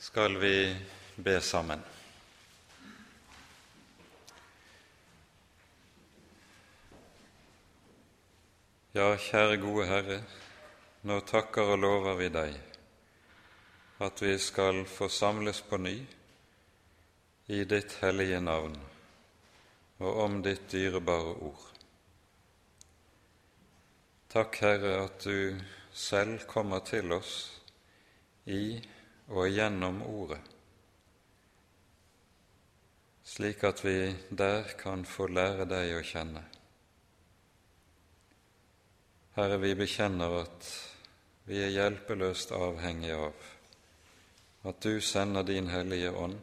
skal vi be sammen. Ja, kjære gode Herre, nå takker og lover vi deg at vi skal få samles på ny i ditt hellige navn og om ditt dyrebare ord. Takk, Herre, at du selv kommer til oss i og gjennom Ordet, slik at vi der kan få lære deg å kjenne. Herre, vi bekjenner at vi er hjelpeløst avhengige av at du sender din Hellige Ånd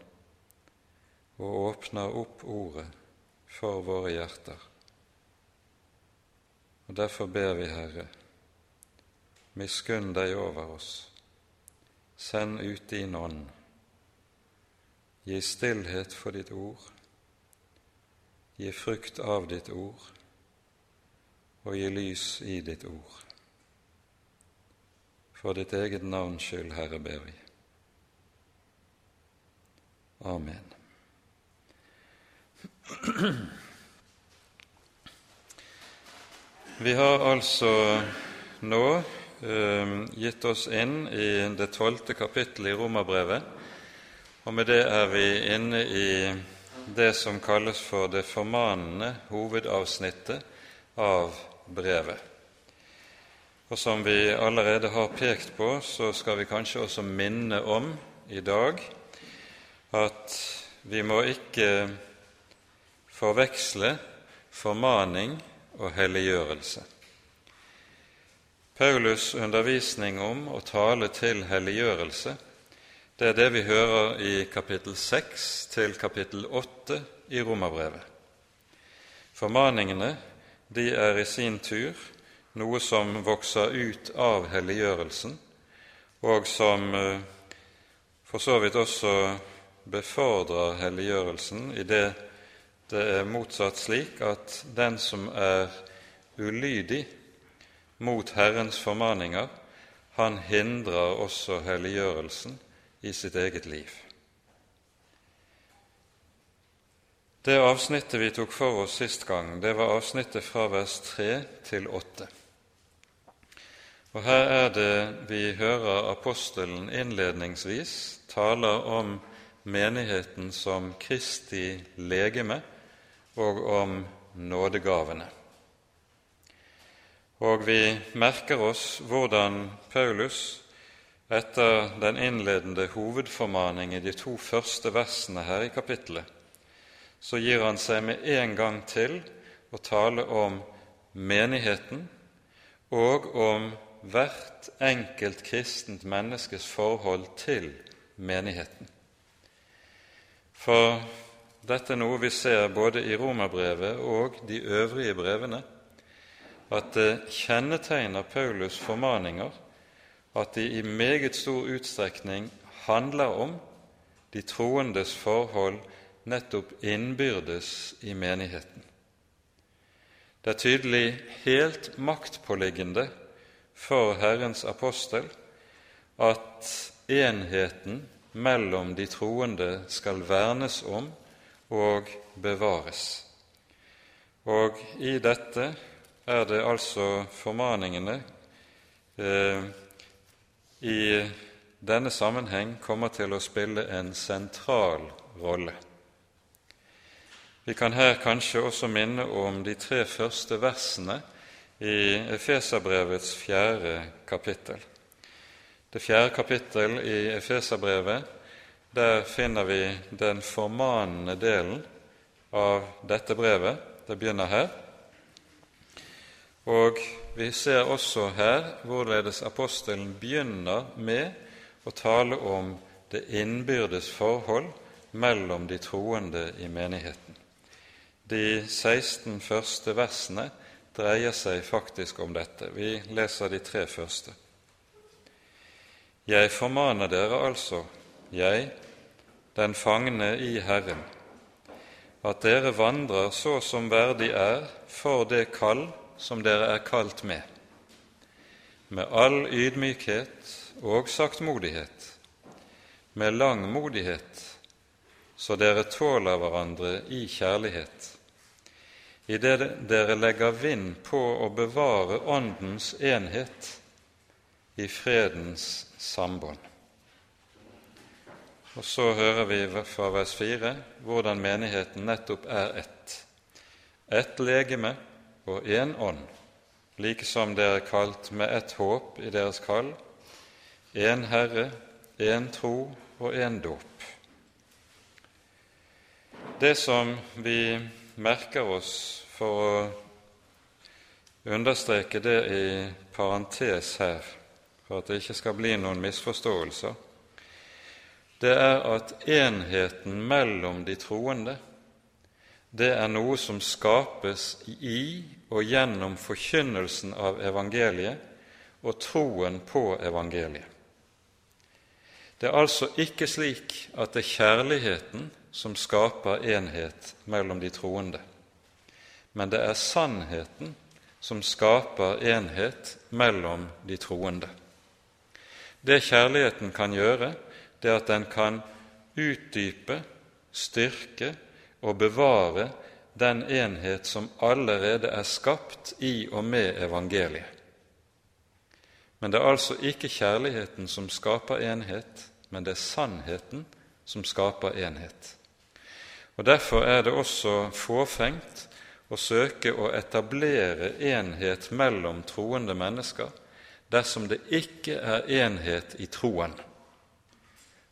og åpner opp Ordet for våre hjerter. Og Derfor ber vi, Herre, miskunn deg over oss Send ut din ånd. Gi stillhet for ditt ord. Gi frukt av ditt ord, og gi lys i ditt ord. For ditt eget navns skyld, Herre, ber vi. Amen. Vi har altså nå gitt oss inn i det tolvte kapittelet i Romerbrevet, og med det er vi inne i det som kalles for det formanende hovedavsnittet av brevet. Og som vi allerede har pekt på, så skal vi kanskje også minne om i dag at vi må ikke forveksle formaning og helliggjørelse. Paulus' undervisning om å tale til helliggjørelse, det er det vi hører i kapittel 6 til kapittel 8 i Romerbrevet. Formaningene de er i sin tur noe som vokser ut av helliggjørelsen, og som eh, for så vidt også befordrer helliggjørelsen i det det er motsatt slik at den som er ulydig mot Herrens formaninger, han hindrer også helliggjørelsen i sitt eget liv. Det avsnittet vi tok for oss sist gang, det var avsnittet fra vers 3 til 8. Og Her er det vi hører apostelen innledningsvis taler om menigheten som Kristi legeme og om nådegavene. Og vi merker oss hvordan Paulus etter den innledende hovedformaning i de to første versene her i kapittelet, så gir han seg med en gang til å tale om menigheten og om hvert enkelt kristent menneskes forhold til menigheten. For dette er noe vi ser både i Romerbrevet og de øvrige brevene at det kjennetegner Paulus' formaninger at de i meget stor utstrekning handler om de troendes forhold nettopp innbyrdes i menigheten. Det er tydelig helt maktpåliggende for Herrens apostel at enheten mellom de troende skal vernes om og bevares. Og i dette er det altså formaningene eh, i denne sammenheng kommer til å spille en sentral rolle. Vi kan her kanskje også minne om de tre første versene i Efeserbrevets fjerde kapittel. Det fjerde kapittel i Efeserbrevet, der finner vi den formanende delen av dette brevet. Det begynner her. Og vi ser også her hvorledes apostelen begynner med å tale om det innbyrdes forhold mellom de troende i menigheten. De 16 første versene dreier seg faktisk om dette. Vi leser de tre første. Jeg formaner dere altså, jeg, den fangne i Herren, at dere vandrer så som verdig er for det kall som dere er kalt med, med all ydmykhet og saktmodighet, med langmodighet, så dere tåler hverandre i kjærlighet, idet dere legger vind på å bevare Åndens enhet i fredens sambånd. Og så hører vi fra vers 4 hvordan menigheten nettopp er ett. Ett legeme og én ånd, like som dere er kalt med ett håp i deres kall, én Herre, én tro og én dåp. Det som vi merker oss for å understreke det i parentes her, for at det ikke skal bli noen misforståelser, det er at enheten mellom de troende det er noe som skapes i og gjennom forkynnelsen av evangeliet og troen på evangeliet. Det er altså ikke slik at det er kjærligheten som skaper enhet mellom de troende, men det er sannheten som skaper enhet mellom de troende. Det kjærligheten kan gjøre, det er at den kan utdype, styrke og bevare den enhet som allerede er skapt i og med evangeliet. Men det er altså ikke kjærligheten som skaper enhet, men det er sannheten som skaper enhet. Og Derfor er det også fåfengt å søke å etablere enhet mellom troende mennesker dersom det ikke er enhet i troen.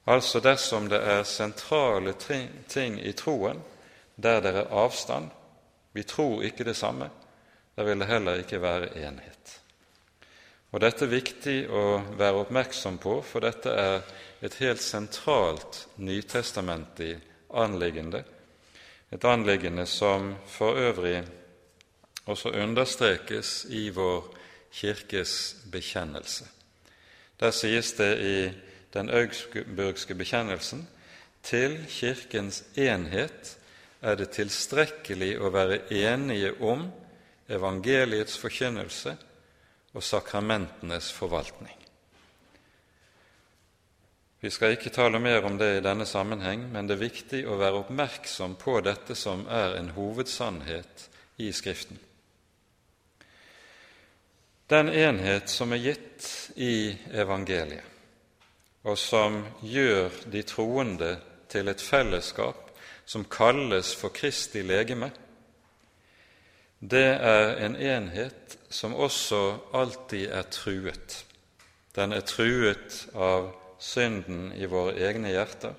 Altså dersom det er sentrale ting i troen der det er avstand, vi tror ikke det samme, der vil det heller ikke være enhet. Og Dette er viktig å være oppmerksom på, for dette er et helt sentralt nytestamentlig anliggende, et anliggende som for øvrig også understrekes i vår kirkes bekjennelse. Der sies det i den augsburgske bekjennelsen til Kirkens enhet er det tilstrekkelig å være enige om evangeliets forkynnelse og sakramentenes forvaltning. Vi skal ikke tale mer om det i denne sammenheng, men det er viktig å være oppmerksom på dette som er en hovedsannhet i Skriften. Den enhet som er gitt i evangeliet, og som gjør de troende til et fellesskap som kalles for Kristi legeme, det er en enhet som også alltid er truet. Den er truet av synden i våre egne hjerter,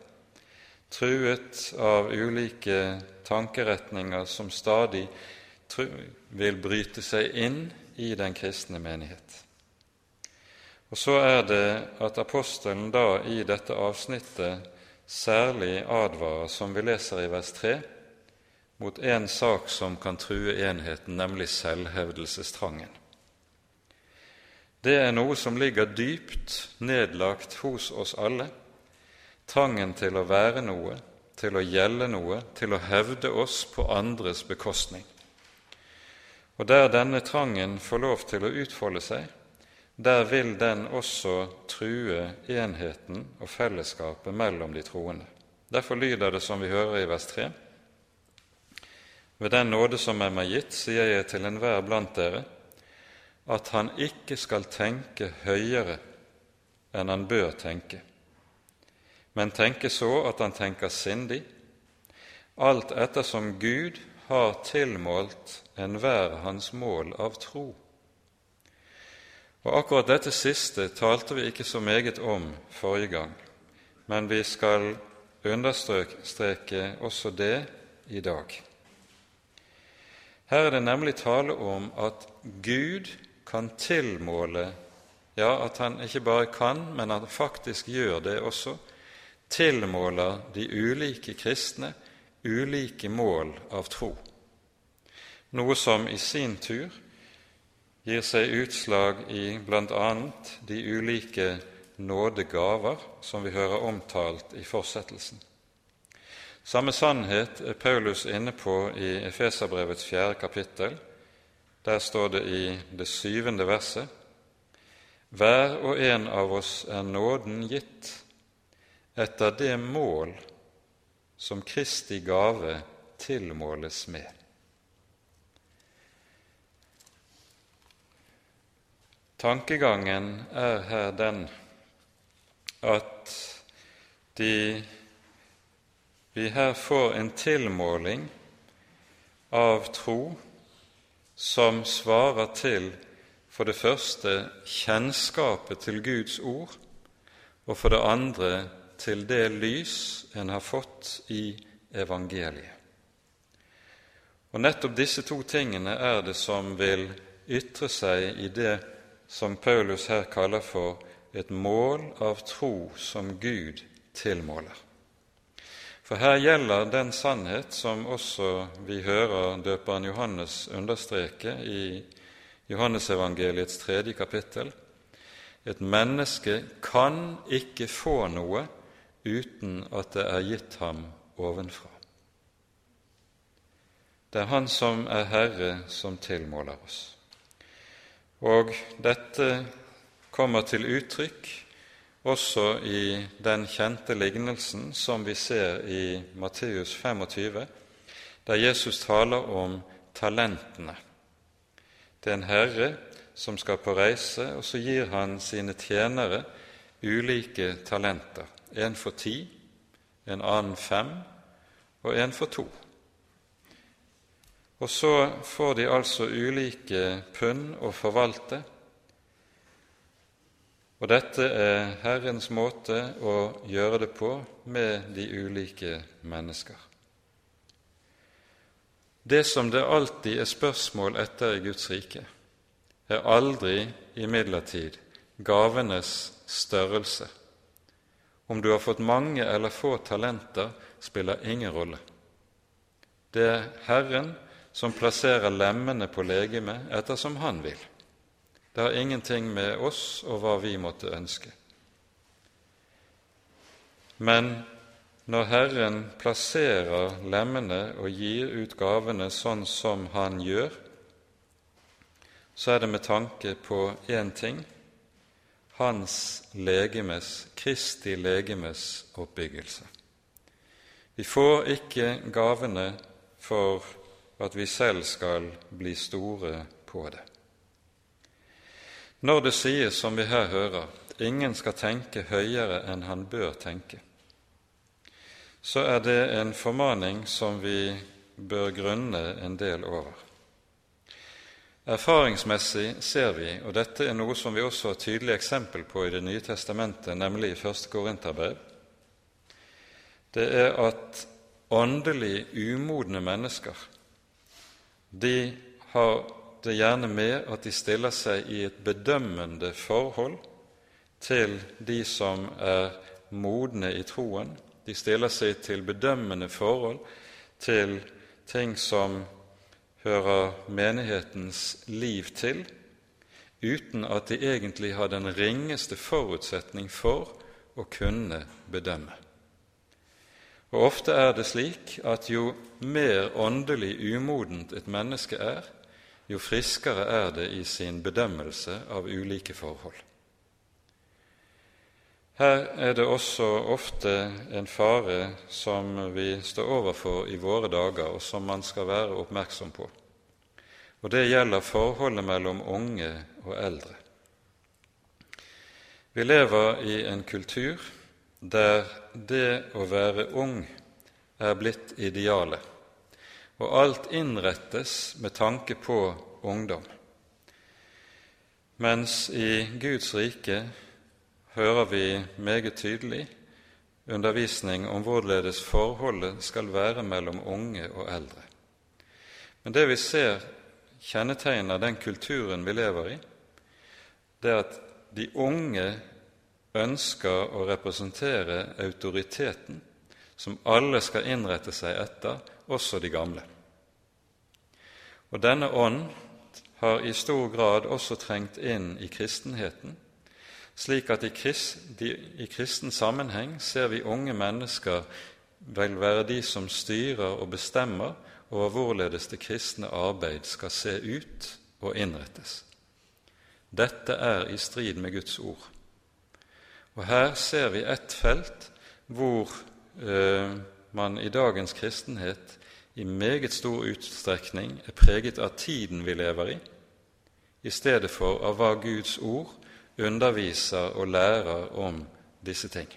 truet av ulike tankeretninger som stadig vil bryte seg inn i den kristne menighet. Og så er det at apostelen da i dette avsnittet særlig advarer, som vi leser i vers 3, mot en sak som kan true enheten, nemlig selvhevdelsestrangen. Det er noe som ligger dypt nedlagt hos oss alle, trangen til å være noe, til å gjelde noe, til å hevde oss på andres bekostning. Og der denne trangen får lov til å utfolde seg, der vil den også true enheten og fellesskapet mellom de troende. Derfor lyder det som vi hører i vers 3.: Ved den nåde som er meg gitt, sier jeg til enhver blant dere, at han ikke skal tenke høyere enn han bør tenke, men tenke så at han tenker sindig, alt ettersom Gud har tilmålt enhver hans mål av tro. Og Akkurat dette siste talte vi ikke så meget om forrige gang, men vi skal understreke også det i dag. Her er det nemlig tale om at Gud kan tilmåle Ja, at han ikke bare kan, men at han faktisk gjør det også, tilmåler de ulike kristne ulike mål av tro, noe som i sin tur gir seg utslag i bl.a. de ulike nådegaver som vi hører omtalt i fortsettelsen. Samme sannhet er Paulus inne på i Efeserbrevets fjerde kapittel. Der står det i det syvende verset Hver og en av oss er nåden gitt etter det mål som Kristi gave tilmåles med. Tankegangen er her den at de, vi her får en tilmåling av tro som svarer til for det første kjennskapet til Guds ord, og for det andre til det lys en har fått i evangeliet. Og Nettopp disse to tingene er det som vil ytre seg i det som Paulus her kaller for et mål av tro som Gud tilmåler. For her gjelder den sannhet som også vi hører døperen Johannes understreke i Johannesevangeliets tredje kapittel. Et menneske kan ikke få noe uten at det er gitt ham ovenfra. Det er Han som er Herre, som tilmåler oss. Og dette kommer til uttrykk også i den kjente lignelsen som vi ser i Matteus 25, der Jesus taler om talentene. Det er en herre som skal på reise, og så gir han sine tjenere ulike talenter. En for ti, en annen fem og en for to. Og så får de altså ulike pund å forvalte, og dette er Herrens måte å gjøre det på med de ulike mennesker. Det som det alltid er spørsmål etter i Guds rike, er aldri imidlertid gavenes størrelse. Om du har fått mange eller få talenter, spiller ingen rolle. Det er Herren som plasserer lemmene på legemet ettersom Han vil. Det har ingenting med oss og hva vi måtte ønske. Men når Herren plasserer lemmene og gir ut gavene sånn som Han gjør, så er det med tanke på én ting hans legemes, Kristi legemes oppbyggelse. Vi får ikke gavene for at vi selv skal bli store på det. Når det sies, som vi her hører, ingen skal tenke høyere enn han bør tenke, så er det en formaning som vi bør grunne en del over. Erfaringsmessig ser vi, og dette er noe som vi også har tydelig eksempel på i Det nye testamentet, nemlig i første Korinterbrev, det er at åndelig umodne mennesker de har det gjerne med at de stiller seg i et bedømmende forhold til de som er modne i troen. De stiller seg til bedømmende forhold til ting som hører menighetens liv til, uten at de egentlig har den ringeste forutsetning for å kunne bedømme. Og Ofte er det slik at jo mer åndelig umodent et menneske er, jo friskere er det i sin bedømmelse av ulike forhold. Her er det også ofte en fare som vi står overfor i våre dager, og som man skal være oppmerksom på. Og Det gjelder forholdet mellom unge og eldre. Vi lever i en kultur der det å være ung er blitt idealet og alt innrettes med tanke på ungdom. Mens i Guds rike hører vi meget tydelig undervisning om hvorledes forholdet skal være mellom unge og eldre. Men det vi ser kjennetegner den kulturen vi lever i, det er at de unge ønsker å representere autoriteten som alle skal innrette seg etter, også de gamle. Og denne ånd har i stor grad også trengt inn i kristenheten, slik at i, krist, de, i kristen sammenheng ser vi unge mennesker vel være de som styrer og bestemmer over hvorledes det kristne arbeid skal se ut og innrettes. Dette er i strid med Guds ord. Og her ser vi ett felt hvor eh, man i dagens kristenhet i meget stor utstrekning er preget av tiden vi lever i, i stedet for av hva Guds ord underviser og lærer om disse ting.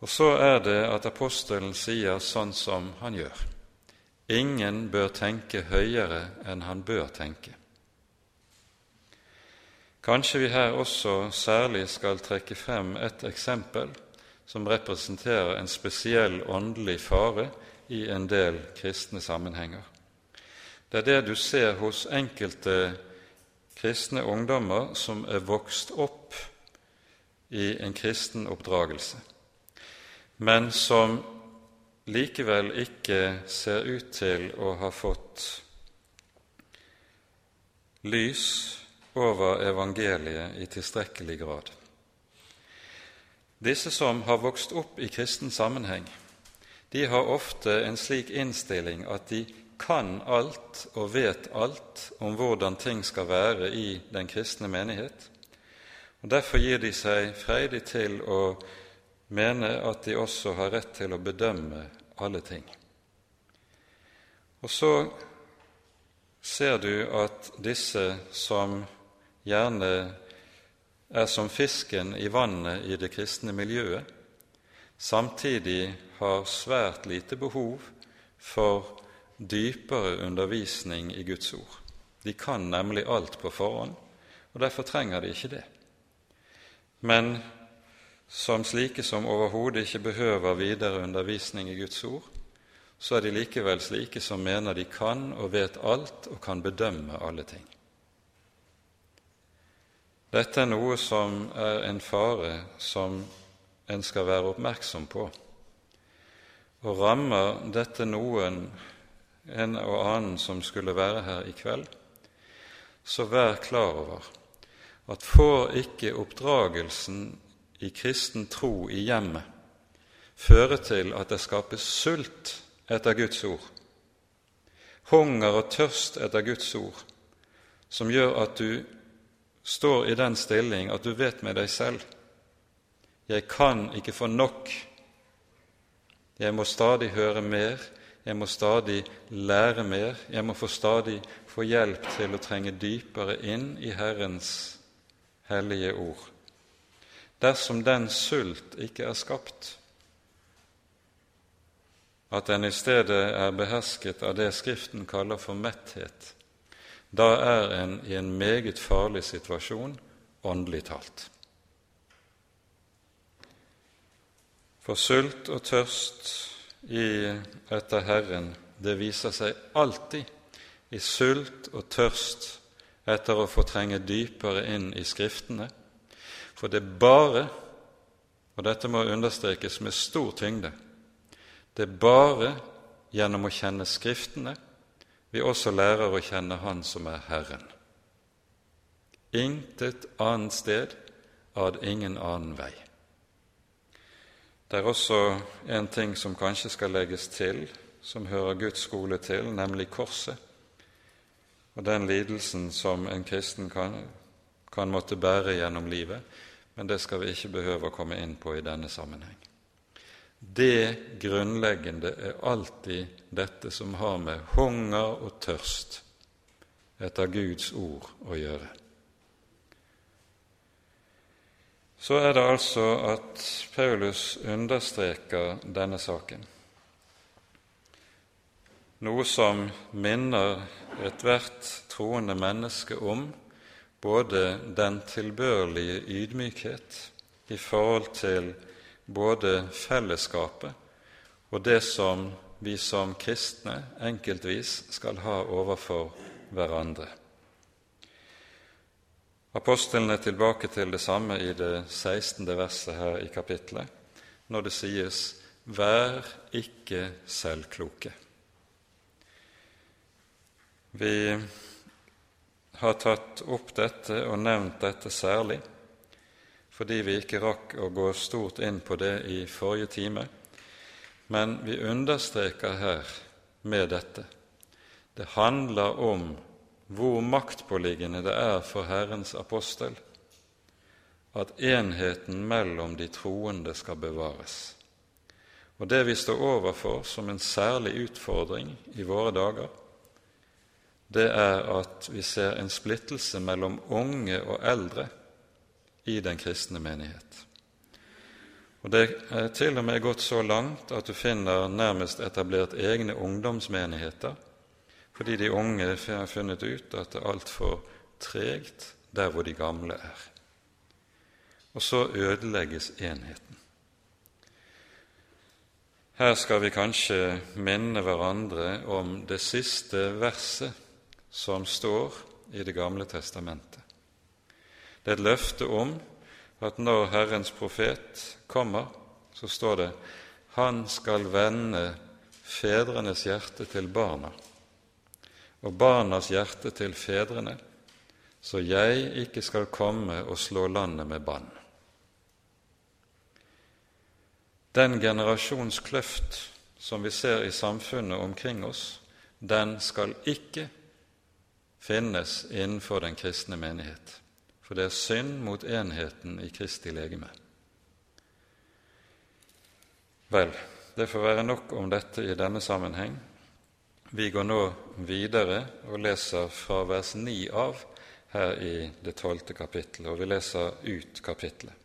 Og så er det at apostelen sier sånn som han gjør. Ingen bør tenke høyere enn han bør tenke. Kanskje vi her også særlig skal trekke frem et eksempel som representerer en spesiell åndelig fare i en del kristne sammenhenger. Det er det du ser hos enkelte kristne ungdommer som er vokst opp i en kristen oppdragelse, men som likevel ikke ser ut til å ha fått lys over evangeliet i tilstrekkelig grad. Disse som har vokst opp i kristen sammenheng, de har ofte en slik innstilling at de kan alt og vet alt om hvordan ting skal være i den kristne menighet. Og Derfor gir de seg freidig til å mene at de også har rett til å bedømme alle ting. Og så ser du at disse som gjerne er som fisken i vannet i det kristne miljøet, samtidig har svært lite behov for dypere undervisning i Guds ord. De kan nemlig alt på forhånd, og derfor trenger de ikke det. Men som slike som overhodet ikke behøver videre undervisning i Guds ord, så er de likevel slike som mener de kan og vet alt og kan bedømme alle ting. Dette er noe som er en fare som en skal være oppmerksom på. Og rammer dette noen, en og annen som skulle være her i kveld, så vær klar over at får ikke oppdragelsen i kristen tro i hjemmet føre til at det skapes sult etter Guds ord, hunger og tørst etter Guds ord, som gjør at du står i den stilling at du vet med deg selv jeg kan ikke få nok. Jeg må stadig høre mer, jeg må stadig lære mer, jeg må få stadig få hjelp til å trenge dypere inn i Herrens hellige ord. Dersom den sult ikke er skapt, at den i stedet er behersket av det Skriften kaller for metthet, da er en i en meget farlig situasjon åndelig talt. For sult og tørst etter Herren, det viser seg alltid i sult og tørst etter å få trenge dypere inn i Skriftene. For det er bare, og dette må understrekes med stor tyngde, det er bare gjennom å kjenne Skriftene vi også lærer å kjenne Han som er Herren. Intet annet sted, ad ingen annen vei. Det er også en ting som kanskje skal legges til, som hører Guds skole til, nemlig korset, og den lidelsen som en kristen kan, kan måtte bære gjennom livet, men det skal vi ikke behøve å komme inn på i denne sammenheng. Det grunnleggende er alltid dette som har med hunger og tørst etter Guds ord å gjøre. Så er det altså at Paulus understreker denne saken, noe som minner ethvert troende menneske om både den tilbørlige ydmykhet i forhold til både fellesskapet og det som vi som kristne enkeltvis skal ha overfor hverandre. Apostelen er tilbake til det samme i det 16. verset her i kapittelet, når det sies 'Vær ikke selvkloke'. Vi har tatt opp dette og nevnt dette særlig fordi vi ikke rakk å gå stort inn på det i forrige time. Men vi understreker her med dette det handler om hvor maktpåliggende det er for Herrens apostel at enheten mellom de troende skal bevares. Og Det vi står overfor som en særlig utfordring i våre dager, det er at vi ser en splittelse mellom unge og eldre i den kristne menighet. Og Det er til og med gått så langt at du finner nærmest etablert egne ungdomsmenigheter, fordi de unge har funnet ut at det er altfor tregt der hvor de gamle er. Og så ødelegges enheten. Her skal vi kanskje minne hverandre om det siste verset som står i Det gamle testamentet. Det er et løfte om at når Herrens profet kommer, så står det han skal vende fedrenes hjerte til barna og barnas hjerte til fedrene, så jeg ikke skal komme og slå landet med bann. Den generasjonskløft som vi ser i samfunnet omkring oss, den skal ikke finnes innenfor den kristne menighet, for det er synd mot enheten i Kristi legeme. Vel, det får være nok om dette i denne sammenheng. Vi går nå videre og leser fra vers 9 av her i det tolvte kapittelet, og vi leser ut kapittelet.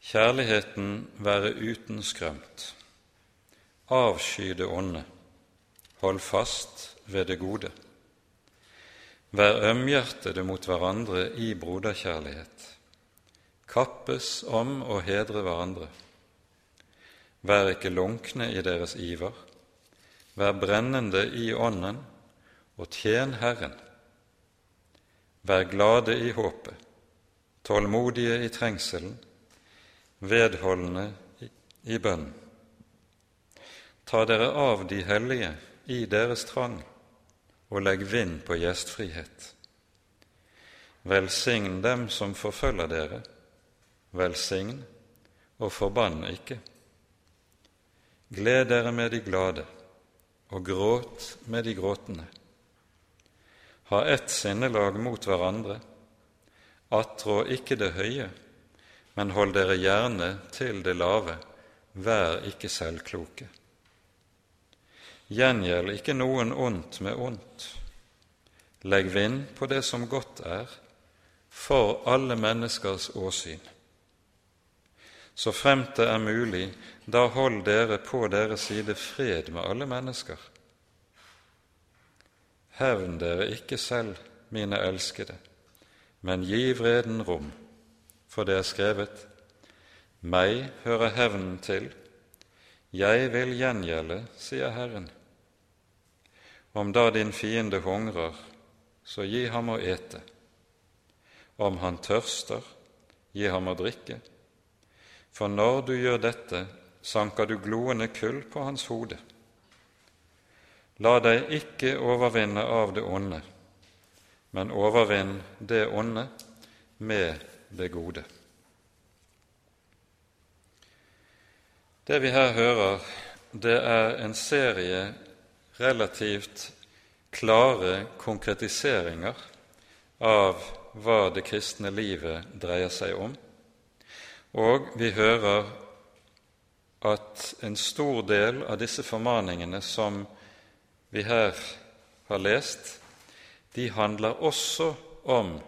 Kjærligheten være uten skrømt. Avsky det onde. Hold fast ved det gode. Vær ømhjertede mot hverandre i broderkjærlighet. Kappes om å hedre hverandre. Vær ikke lunkne i deres iver. Vær brennende i ånden, og tjen Herren. Vær glade i håpet, tålmodige i trengselen, vedholdende i bønnen. Ta dere av de hellige i deres trang, og legg vind på gjestfrihet. Velsign dem som forfølger dere, velsign og forbann ikke. Gled dere med de glade, og gråt med de gråtende. Ha ett sinnelag mot hverandre, attrå ikke det høye, men hold dere gjerne til det lave, vær ikke selvkloke. Gjengjeld ikke noen ondt med ondt. Legg vind på det som godt er, for alle menneskers åsyn. Så fremt det er mulig, da hold dere på deres side fred med alle mennesker. Hevn dere ikke selv, mine elskede, men gi vreden rom, for det er skrevet:" Meg hører hevnen til, jeg vil gjengjelde, sier Herren. Om da din fiende hungrer, så gi ham å ete. Om han tørster, gi ham å drikke for når du gjør dette, sanker du gloende kull på hans hode. La deg ikke overvinne av det onde, men overvinn det onde med det gode. Det vi her hører, det er en serie relativt klare konkretiseringer av hva det kristne livet dreier seg om og vi hører at en stor del av disse formaningene som vi her har lest, de handler også om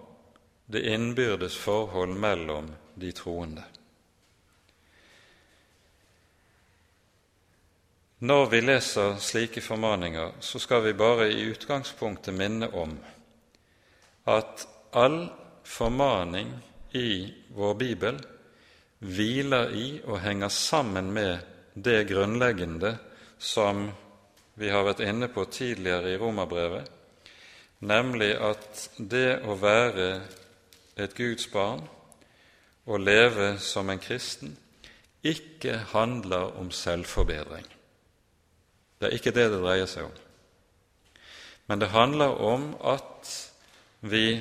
det innbyrdes forhold mellom de troende. Når vi leser slike formaninger, så skal vi bare i utgangspunktet minne om at all formaning i vår bibel hviler i og henger sammen med det grunnleggende som vi har vært inne på tidligere i Romerbrevet, nemlig at det å være et Guds barn og leve som en kristen ikke handler om selvforbedring. Det er ikke det det dreier seg om. Men det handler om at vi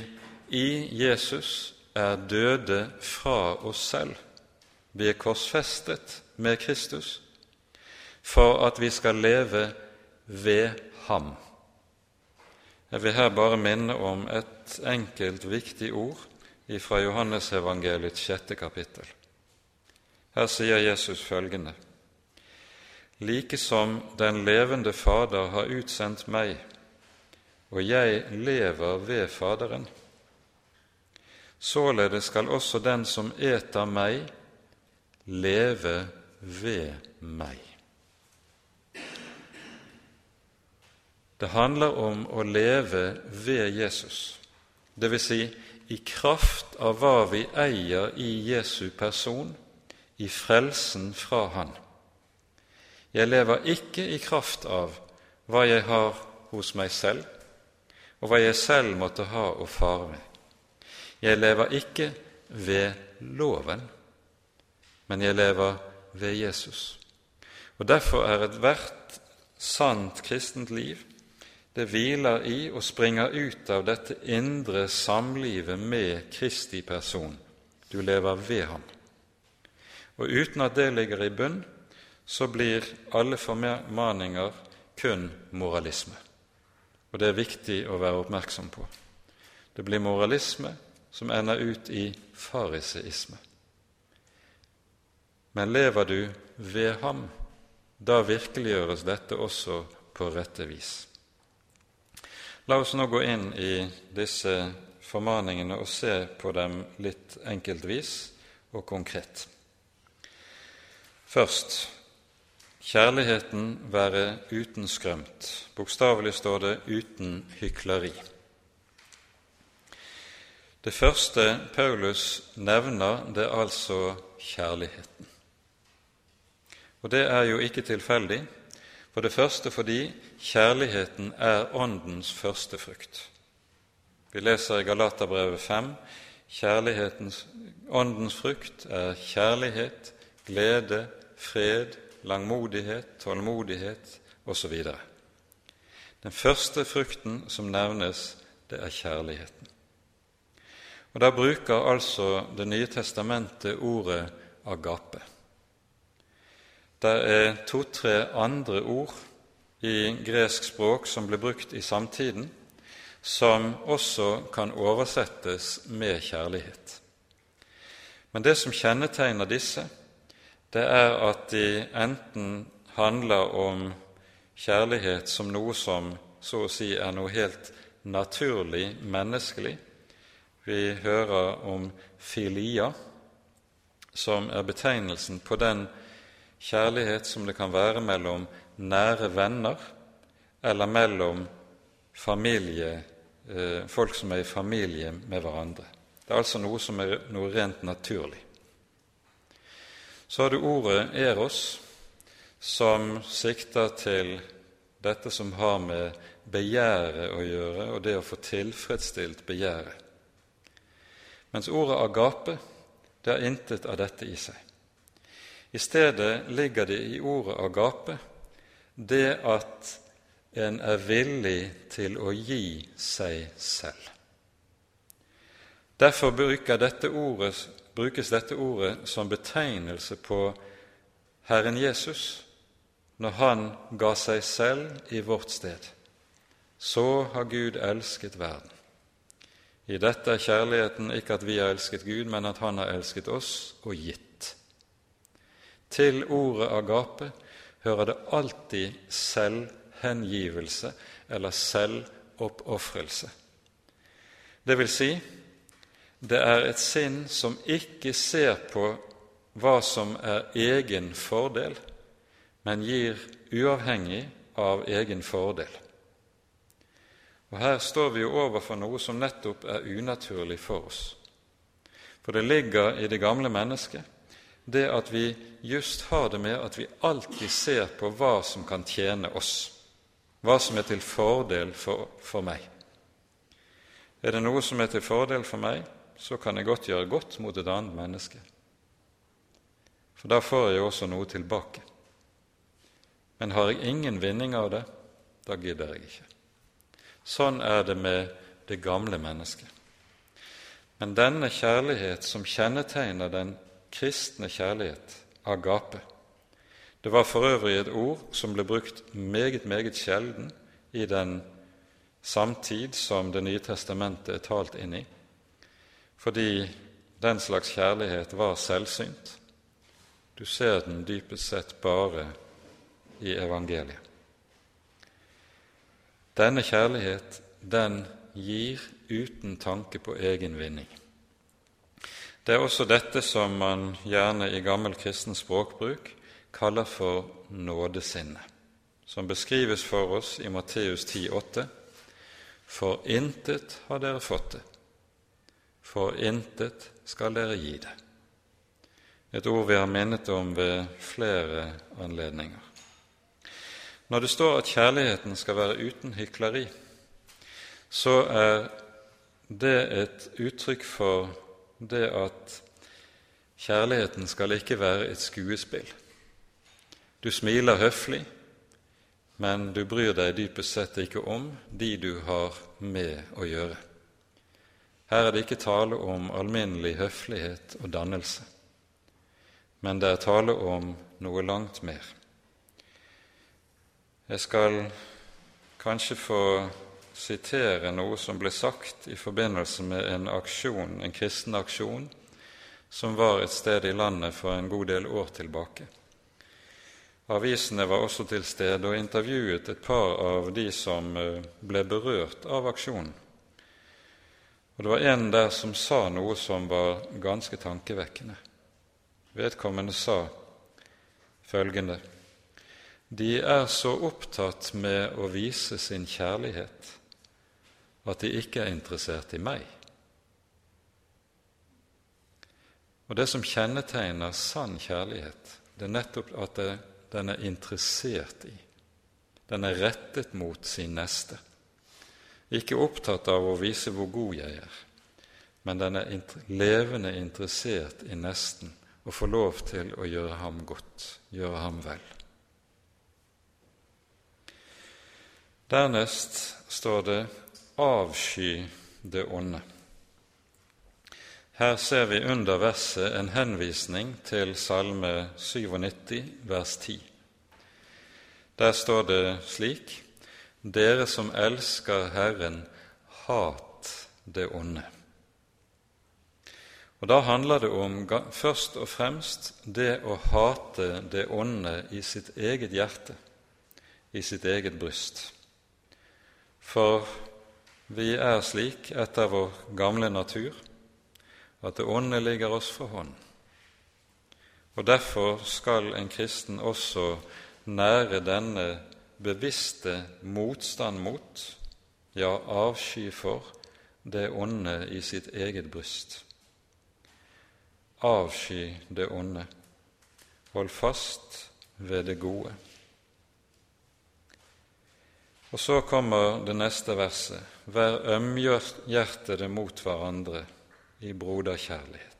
i Jesus er døde fra oss selv vi er korsfestet med Kristus for at vi skal leve ved ham. Jeg vil her bare minne om et enkelt, viktig ord fra Johannesevangeliets sjette kapittel. Her sier Jesus følgende.: Like som den levende Fader har utsendt meg, og jeg lever ved Faderen, således skal også den som eter meg, leve ved meg. Det handler om å leve ved Jesus, dvs. Si, i kraft av hva vi eier i Jesu person, i frelsen fra Han. Jeg lever ikke i kraft av hva jeg har hos meg selv, og hva jeg selv måtte ha å fare med. Jeg lever ikke ved loven, men jeg lever ved Jesus. Og Derfor er ethvert sant kristent liv det hviler i og springer ut av dette indre samlivet med Kristi person. Du lever ved ham. Og uten at det ligger i bunn, så blir alle formaninger kun moralisme. Og det er viktig å være oppmerksom på. Det blir moralisme som ender ut i fariseisme. Men lever du ved ham, da virkeliggjøres dette også på rette vis. La oss nå gå inn i disse formaningene og se på dem litt enkeltvis og konkret. Først kjærligheten være uten skrømt. Bokstavelig står det 'uten hykleri'. Det første Paulus nevner, det er altså kjærligheten. Og det er jo ikke tilfeldig, for det første fordi kjærligheten er Åndens første frukt. Vi leser i Galaterbrevet 5 kjærlighetens, Åndens frukt er kjærlighet, glede, fred, langmodighet, tålmodighet osv. Den første frukten som nevnes, det er kjærligheten. Og Da bruker altså Det nye testamentet ordet agape. Det er to-tre andre ord i gresk språk som ble brukt i samtiden, som også kan oversettes med kjærlighet. Men det som kjennetegner disse, det er at de enten handler om kjærlighet som noe som så å si er noe helt naturlig menneskelig. Vi hører om filia, som er betegnelsen på den kjærlighet som det kan være mellom nære venner eller mellom familie, eh, folk som er i familie med hverandre. Det er altså noe som er noe rent naturlig. Så har du ordet eros, som sikter til dette som har med begjæret å gjøre, og det å få tilfredsstilt begjæret. Mens ordet agape, det har intet av dette i seg. I stedet ligger det i ordet agape det at en er villig til å gi seg selv. Derfor bruker dette ordet, brukes dette ordet som betegnelse på Herren Jesus når han ga seg selv i vårt sted. Så har Gud elsket verden. I dette er kjærligheten ikke at vi har elsket Gud, men at Han har elsket oss og gitt. Til ordet agape hører det alltid selvhengivelse eller selvoppofrelse. Det vil si, det er et sinn som ikke ser på hva som er egen fordel, men gir uavhengig av egen fordel. Og Her står vi jo overfor noe som nettopp er unaturlig for oss. For det ligger i det gamle mennesket det at vi just har det med at vi alltid ser på hva som kan tjene oss, hva som er til fordel for, for meg. Er det noe som er til fordel for meg, så kan jeg godt gjøre godt mot et annet menneske. For da får jeg også noe tilbake. Men har jeg ingen vinning av det, da gidder jeg ikke. Sånn er det med det gamle mennesket. Men denne kjærlighet som kjennetegner den kristne kjærlighet, agape. Det var for øvrig et ord som ble brukt meget, meget sjelden i den samtid som Det nye testamentet er talt inn i. fordi den slags kjærlighet var selvsynt. Du ser den dypest sett bare i evangeliet. Denne kjærlighet, den gir uten tanke på egen vinning. Det er også dette som man gjerne i gammel kristen språkbruk kaller for nådesinne, som beskrives for oss i Matteus 10,8.: For intet har dere fått det, for intet skal dere gi det. Et ord vi har minnet om ved flere anledninger. Når det står at kjærligheten skal være uten hykleri, så er det et uttrykk for det at kjærligheten skal ikke være et skuespill. Du smiler høflig, men du bryr deg dypest sett ikke om de du har med å gjøre. Her er det ikke tale om alminnelig høflighet og dannelse, men det er tale om noe langt mer. Jeg skal kanskje få sitere noe som ble sagt i forbindelse med en aksjon, en kristen aksjon som var et sted i landet for en god del år tilbake. Avisene var også til stede og intervjuet et par av de som eh, ble berørt av aksjonen. Og Det var en der som sa noe som var ganske tankevekkende. Vedkommende sa følgende De er så opptatt med å vise sin kjærlighet at de ikke er interessert i meg. Og Det som kjennetegner sann kjærlighet, det er nettopp at det, den er interessert i. Den er rettet mot sin neste. Ikke opptatt av å vise hvor god jeg er, men den er levende interessert i nesten og får lov til å gjøre ham godt, gjøre ham vel. Dernest står det avsky det onde. Her ser vi under verset en henvisning til Salme 97, vers 10. Der står det slik:" Dere som elsker Herren, hat det onde. Og Da handler det om først og fremst det å hate det onde i sitt eget hjerte, i sitt eget bryst. For vi er slik etter vår gamle natur at det onde ligger oss for hånd. Og Derfor skal en kristen også nære denne bevisste motstand mot, ja, avsky for, det onde i sitt eget bryst. Avsky det onde. Hold fast ved det gode. Og så kommer det neste verset. Vær ømhjertede mot hverandre i broderkjærlighet.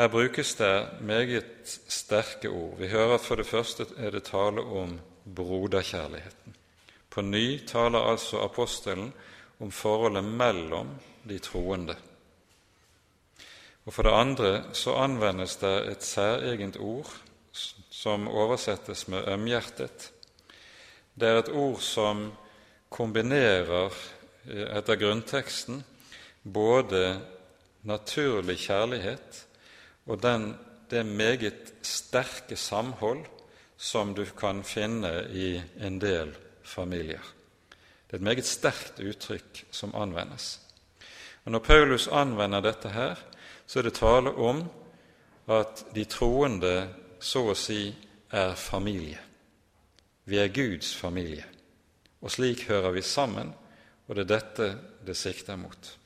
Her brukes det meget sterke ord. Vi hører at for det første er det tale om broderkjærligheten. På ny taler altså apostelen om forholdet mellom de troende. Og For det andre så anvendes det et særegent ord som oversettes med 'ømhjertet', det er et ord som kombinerer, eh, etter grunnteksten, både naturlig kjærlighet og den, det meget sterke samhold som du kan finne i en del familier. Det er et meget sterkt uttrykk som anvendes. Og Når Paulus anvender dette her, så er det tale om at de troende så å si er familie. Vi er Guds familie, og slik hører vi sammen, og det er dette det sikter mot.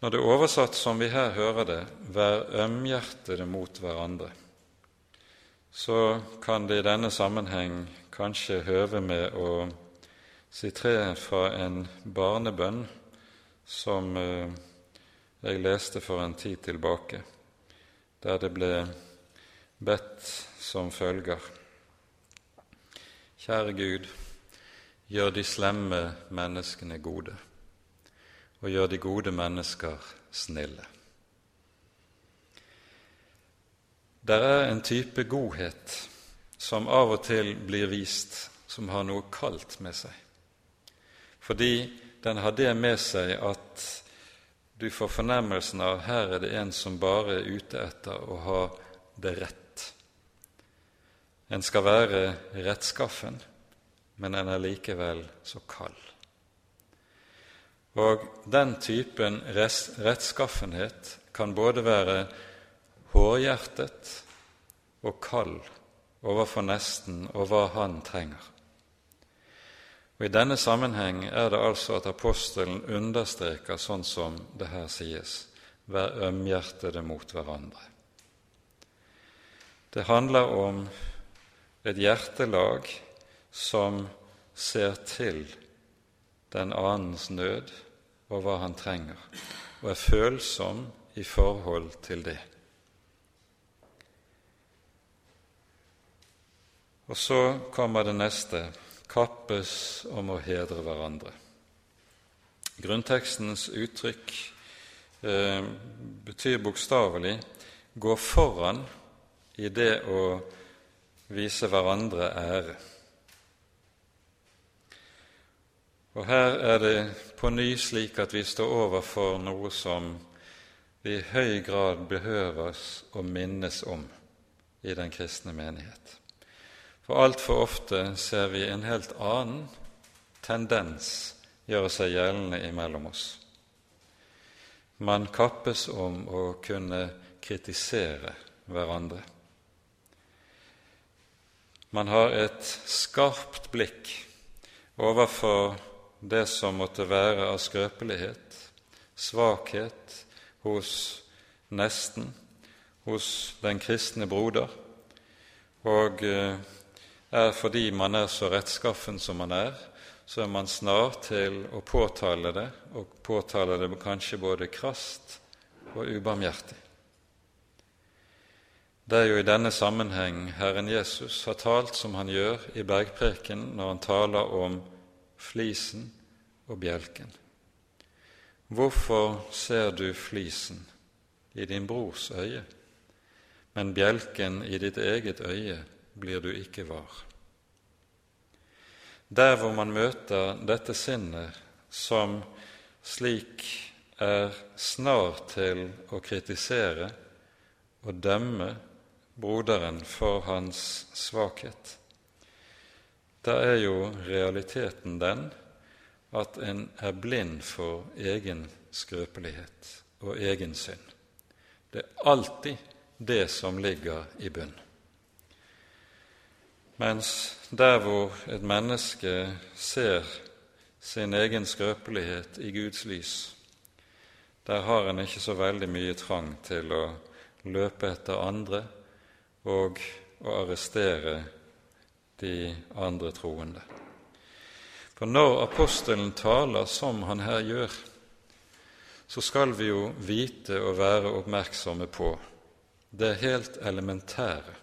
Når det er oversatt som vi her hører det, 'vær ømhjertede mot hverandre', så kan det i denne sammenheng kanskje høve med å sitere fra en barnebønn som eh, jeg leste for en tid tilbake, der det ble bedt som følger. Kjære Gud, gjør de slemme menneskene gode, og gjør de gode mennesker snille. Det er en type godhet som av og til blir vist, som har noe kaldt med seg. Fordi den har det med seg at du får fornemmelsen av her er det en som bare er ute etter å ha det rett. En skal være rettskaffen, men en er likevel så kald. Og den typen rettskaffenhet kan både være hårhjertet og kald overfor nesten og hva han trenger. Og I denne sammenheng er det altså at apostelen understreker sånn som det her sies vær ømhjertede mot hverandre. Det handler om et hjertelag som ser til den annens nød og hva han trenger, og er følsom i forhold til det. Og så kommer det neste kappes om å hedre hverandre. Grunntekstens uttrykk eh, betyr bokstavelig gå foran i det å vise hverandre ære. Og her er det på ny slik at vi står overfor noe som vi i høy grad behøves å minnes om i den kristne menighet. For altfor ofte ser vi en helt annen tendens gjøre seg gjeldende imellom oss. Man kappes om å kunne kritisere hverandre. Man har et skarpt blikk overfor det som måtte være av skrøpelighet, svakhet hos nesten, hos den kristne broder, og eh, er fordi man er så rettskaffen som man er, så er man snar til å påtale det, og påtale det kanskje både krast og ubarmhjertig. Det er jo i denne sammenheng Herren Jesus har talt som han gjør i bergpreken når han taler om flisen og bjelken. Hvorfor ser du flisen i din brors øye, men bjelken i ditt eget øye blir du ikke var? Der hvor man møter dette sinnet som slik er snar til å kritisere og dømme broderen for hans svakhet, da er jo realiteten den at en er blind for egen skrøpelighet og egen synd. Det er alltid det som ligger i bunn. Mens der hvor et menneske ser sin egen skrøpelighet i Guds lys, der har en ikke så veldig mye trang til å løpe etter andre og å arrestere de andre troende. For når apostelen taler som han her gjør, så skal vi jo vite og være oppmerksomme på det helt elementære.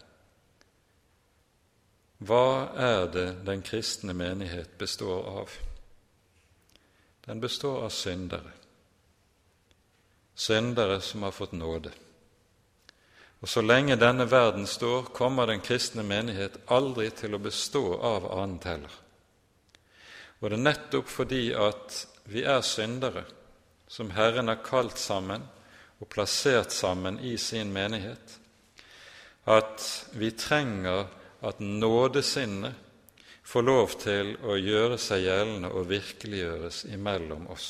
Hva er det den kristne menighet består av? Den består av syndere. Syndere som har fått nåde. Og så lenge denne verden står, kommer den kristne menighet aldri til å bestå av annet heller. Og det er nettopp fordi at vi er syndere, som Herren har kalt sammen og plassert sammen i sin menighet, at vi trenger at nådesinnet får lov til å gjøre seg gjeldende og virkeliggjøres imellom oss,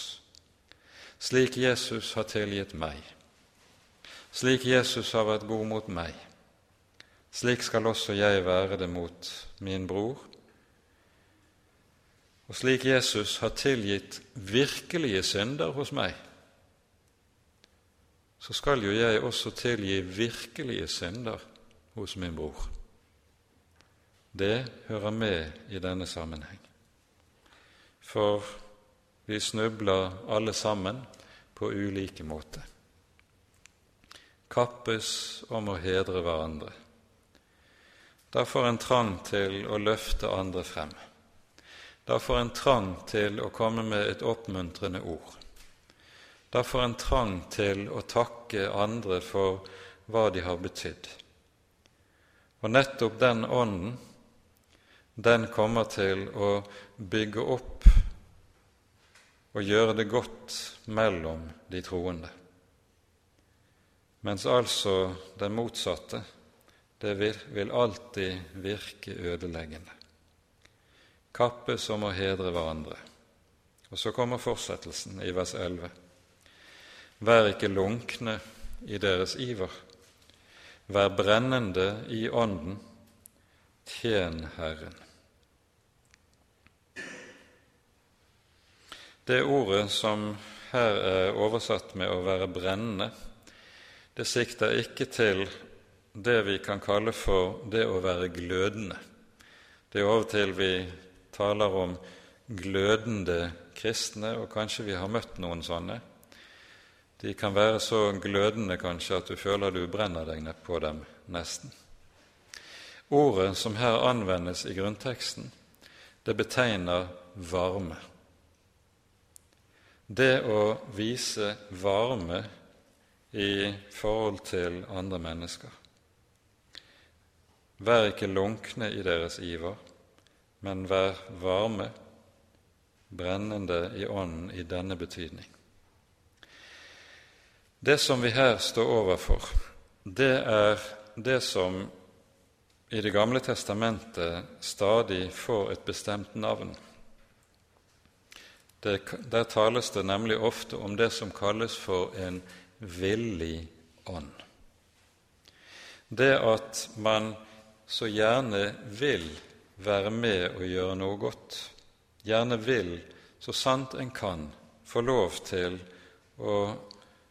slik Jesus har tilgitt meg slik Jesus har vært god mot meg, slik skal også jeg være det mot min bror. Og slik Jesus har tilgitt virkelige synder hos meg, så skal jo jeg også tilgi virkelige synder hos min bror. Det hører med i denne sammenheng. For vi snubler alle sammen på ulike måter kappes om å hedre hverandre. Da får en trang til å løfte andre frem. Da får en trang til å komme med et oppmuntrende ord. Da får en trang til å takke andre for hva de har betydd. Og nettopp den ånden, den kommer til å bygge opp og gjøre det godt mellom de troende. Mens altså det motsatte, det vil, vil alltid virke ødeleggende. Kappes om å hedre hverandre. Og så kommer fortsettelsen i vers 11. Vær ikke lunkne i deres iver. Vær brennende i ånden. Tjen Herren. Det ordet som her er oversatt med å være brennende, det sikter ikke til det vi kan kalle for det å være glødende. Det er av og til vi taler om glødende kristne, og kanskje vi har møtt noen sånne. De kan være så glødende kanskje at du føler du brenner deg nedpå dem nesten. Ordet som her anvendes i grunnteksten, det betegner varme. Det å vise varme i forhold til andre mennesker. Vær ikke lunkne i deres iver, men vær varme, brennende i ånden i denne betydning. Det som vi her står overfor, det er det som i Det gamle testamentet stadig får et bestemt navn. Det, der tales det nemlig ofte om det som kalles for en villig ånd. Det at man så gjerne vil være med og gjøre noe godt, gjerne vil, så sant en kan, få lov til å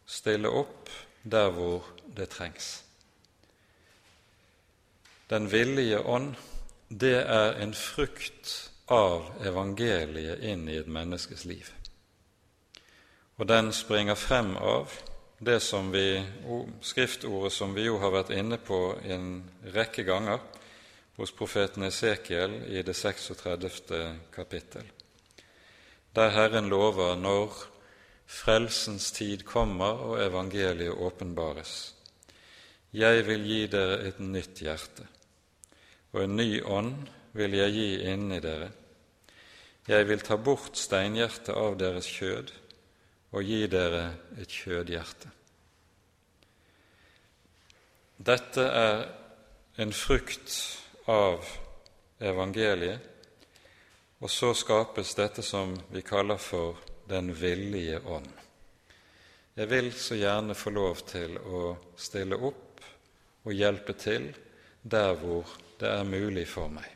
stille opp der hvor det trengs. Den villige ånd, det er en frukt av evangeliet inn i et menneskes liv. Og den springer frem av det som vi, skriftordet som vi jo har vært inne på en rekke ganger hos profeten Esekiel i det 36. kapittel, der Herren lover når frelsens tid kommer og evangeliet åpenbares. Jeg vil gi dere et nytt hjerte, og en ny ånd vil jeg gi inni dere. Jeg vil ta bort steinhjertet av deres kjød og gi dere et kjødhjerte. Dette er en frukt av evangeliet, og så skapes dette som vi kaller for den villige ånd. Jeg vil så gjerne få lov til å stille opp og hjelpe til der hvor det er mulig for meg.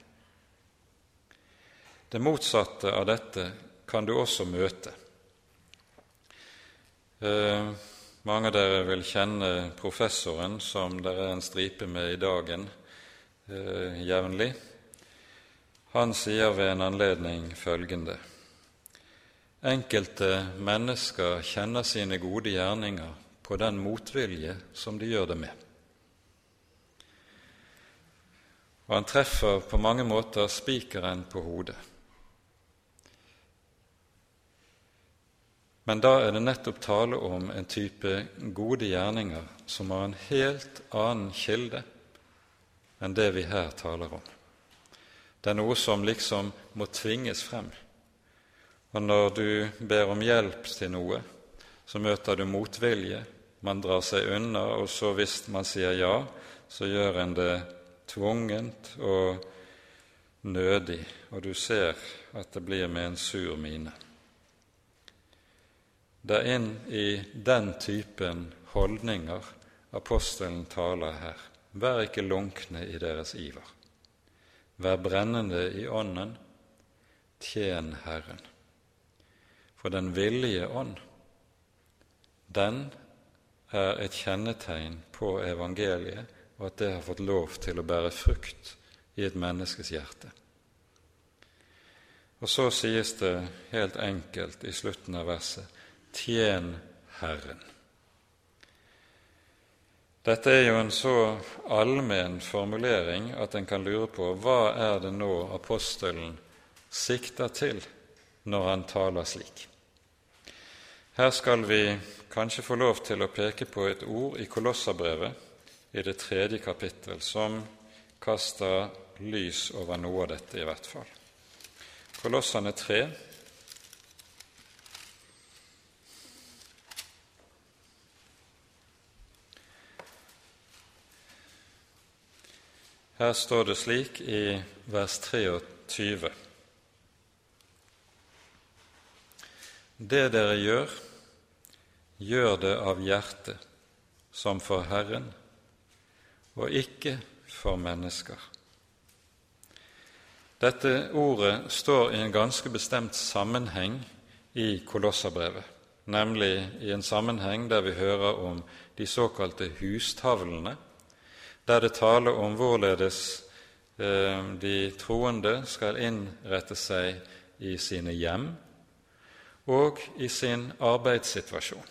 Det motsatte av dette kan du også møte. Eh, mange av dere vil kjenne professoren som det er en stripe med i dagen eh, jevnlig. Han sier ved en anledning følgende Enkelte mennesker kjenner sine gode gjerninger på den motvilje som de gjør det med. Og han treffer på mange måter spikeren på hodet. Men da er det nettopp tale om en type gode gjerninger som har en helt annen kilde enn det vi her taler om. Det er noe som liksom må tvinges frem. Og når du ber om hjelp til noe, så møter du motvilje. Man drar seg unna, og så hvis man sier ja, så gjør en det tvungent og nødig, og du ser at det blir med en sur mine. Det er inn i den typen holdninger apostelen taler her. Vær ikke lunkne i deres iver. Vær brennende i ånden, tjen Herren. For den villige ånd, den er et kjennetegn på evangeliet, og at det har fått lov til å bære frukt i et menneskes hjerte. Og så sies det helt enkelt i slutten av verset Tjen Herren. Dette er jo en så allmenn formulering at en kan lure på hva er det nå apostelen sikter til når han taler slik. Her skal vi kanskje få lov til å peke på et ord i Kolossabrevet i det tredje kapittel som kaster lys over noe av dette, i hvert fall. Kolossene 3, Her står det slik i vers 23. Det dere gjør, gjør det av hjertet, som for Herren, og ikke for mennesker. Dette ordet står i en ganske bestemt sammenheng i Kolosserbrevet, nemlig i en sammenheng der vi hører om de såkalte hustavlene, der det taler om hvorledes eh, de troende skal innrette seg i sine hjem og i sin arbeidssituasjon.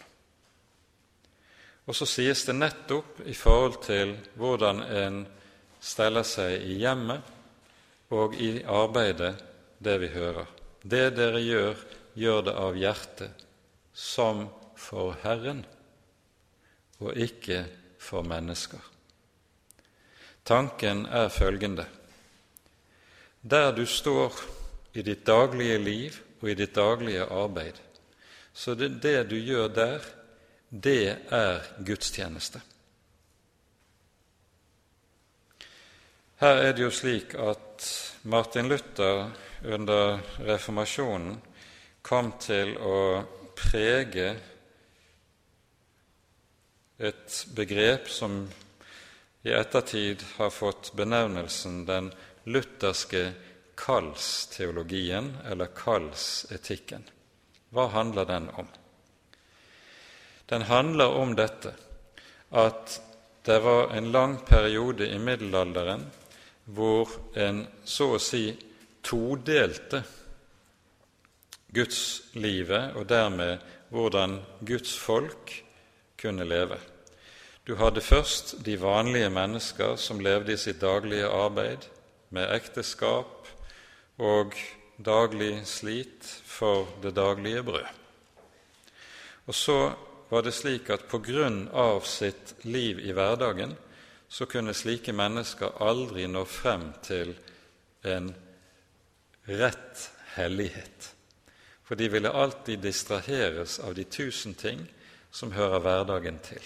Og så sies det nettopp i forhold til hvordan en steller seg i hjemmet og i arbeidet, det vi hører. Det dere gjør, gjør det av hjertet, som for Herren, og ikke for mennesker. Tanken er følgende Der du står i ditt daglige liv og i ditt daglige arbeid. Så det, det du gjør der, det er gudstjeneste. Her er det jo slik at Martin Luther under reformasjonen kom til å prege et begrep som i ettertid har fått benevnelsen den lutherske kallsteologien eller kallsetikken. Hva handler den om? Den handler om dette at det var en lang periode i middelalderen hvor en så å si todelte gudslivet og dermed hvordan Guds folk kunne leve. Du hadde først de vanlige mennesker som levde i sitt daglige arbeid, med ekteskap, og daglig slit for det daglige brød. Og så var det slik at på grunn av sitt liv i hverdagen så kunne slike mennesker aldri nå frem til en rett hellighet. For de ville alltid distraheres av de tusen ting som hører hverdagen til.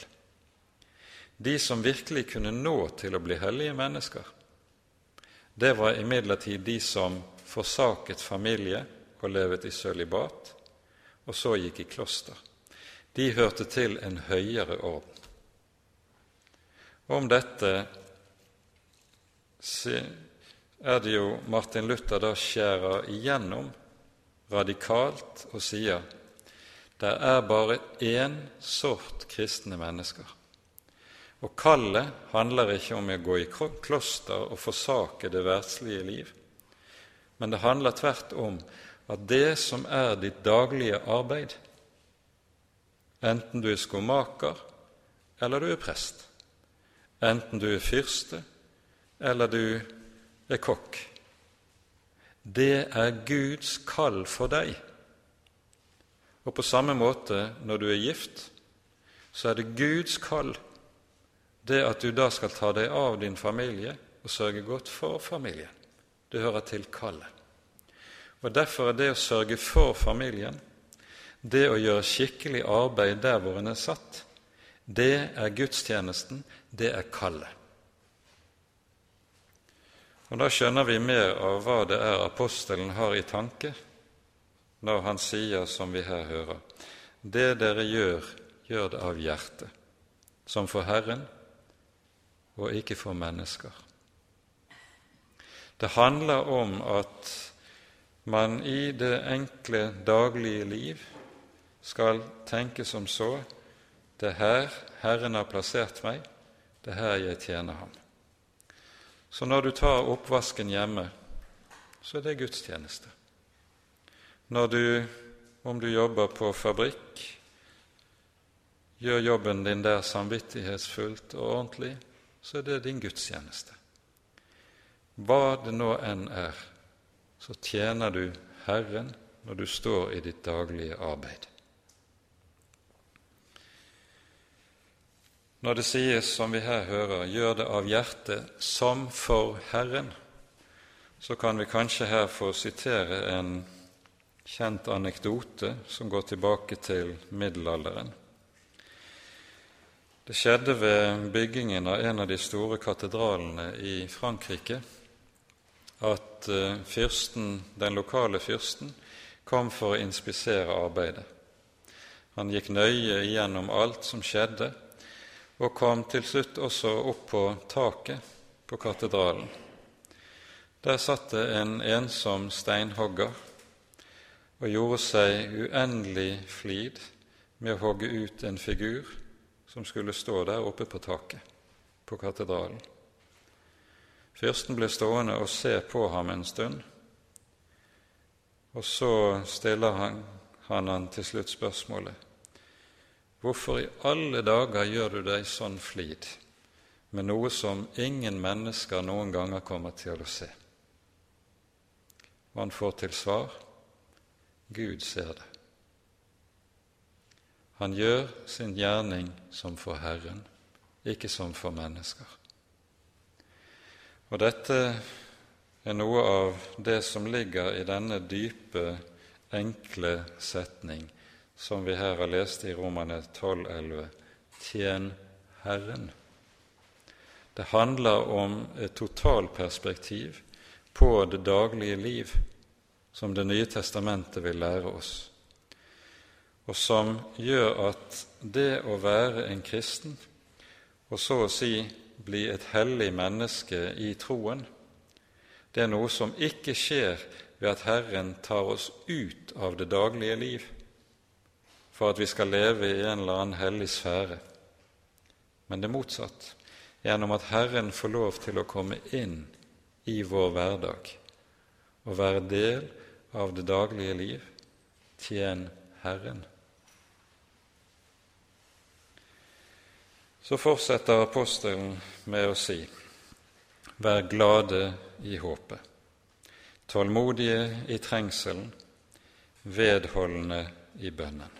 De som virkelig kunne nå til å bli hellige mennesker, det var imidlertid de som forsaket familie og levet i sølibat, og så gikk i kloster. De hørte til en høyere orden. Om dette er det jo Martin Luther da skjærer igjennom radikalt og sier det er bare én sort kristne mennesker. Og kallet handler ikke om å gå i kloster og forsake det verdslige liv men det handler tvert om at det som er ditt daglige arbeid, enten du er skomaker eller du er prest, enten du er fyrste eller du er kokk, det er Guds kall for deg. Og på samme måte når du er gift, så er det Guds kall, det at du da skal ta deg av din familie og sørge godt for familien. Det hører til kallet. Og Derfor er det å sørge for familien, det å gjøre skikkelig arbeid der hvor en er satt, det er gudstjenesten, det er kallet. Og Da skjønner vi mer av hva det er apostelen har i tanke når han sier, som vi her hører, det dere gjør, gjør det av hjertet, som for Herren og ikke for mennesker. Det handler om at man i det enkle, daglige liv skal tenke som så det er her Herren har plassert meg, det er her jeg tjener Ham. Så når du tar oppvasken hjemme, så er det gudstjeneste. Når du, om du jobber på fabrikk, gjør jobben din der samvittighetsfullt og ordentlig, så er det din gudstjeneste. Hva det nå enn er, så tjener du Herren når du står i ditt daglige arbeid. Når det sies, som vi her hører, 'gjør det av hjertet som for Herren', så kan vi kanskje her få sitere en kjent anekdote som går tilbake til middelalderen. Det skjedde ved byggingen av en av de store katedralene i Frankrike at eh, fyrsten, den lokale fyrsten kom for å inspisere arbeidet. Han gikk nøye igjennom alt som skjedde, og kom til slutt også opp på taket på katedralen. Der satt det en ensom steinhogger og gjorde seg uendelig flid med å hogge ut en figur som skulle stå der oppe på taket på katedralen. Fyrsten ble stående og se på ham en stund, og så stiller han, han, han til slutt spørsmålet Hvorfor i alle dager gjør du deg sånn flid med noe som ingen mennesker noen ganger kommer til å se? Og han får til svar Gud ser det. Han gjør sin gjerning som for Herren, ikke som for mennesker. Og dette er noe av det som ligger i denne dype, enkle setning som vi her har lest i Romane 12,11.: Tjen Herren. Det handler om et totalperspektiv på det daglige liv som Det nye testamentet vil lære oss, og som gjør at det å være en kristen, og så å si bli et hellig menneske i troen, det er noe som ikke skjer ved at Herren tar oss ut av det daglige liv, for at vi skal leve i en eller annen hellig sfære, men det motsatt, gjennom at Herren får lov til å komme inn i vår hverdag og være del av det daglige liv. Tjen Herren. Så fortsetter apostelen med å si:" Vær glade i håpet, tålmodige i trengselen, vedholdende i bønnen.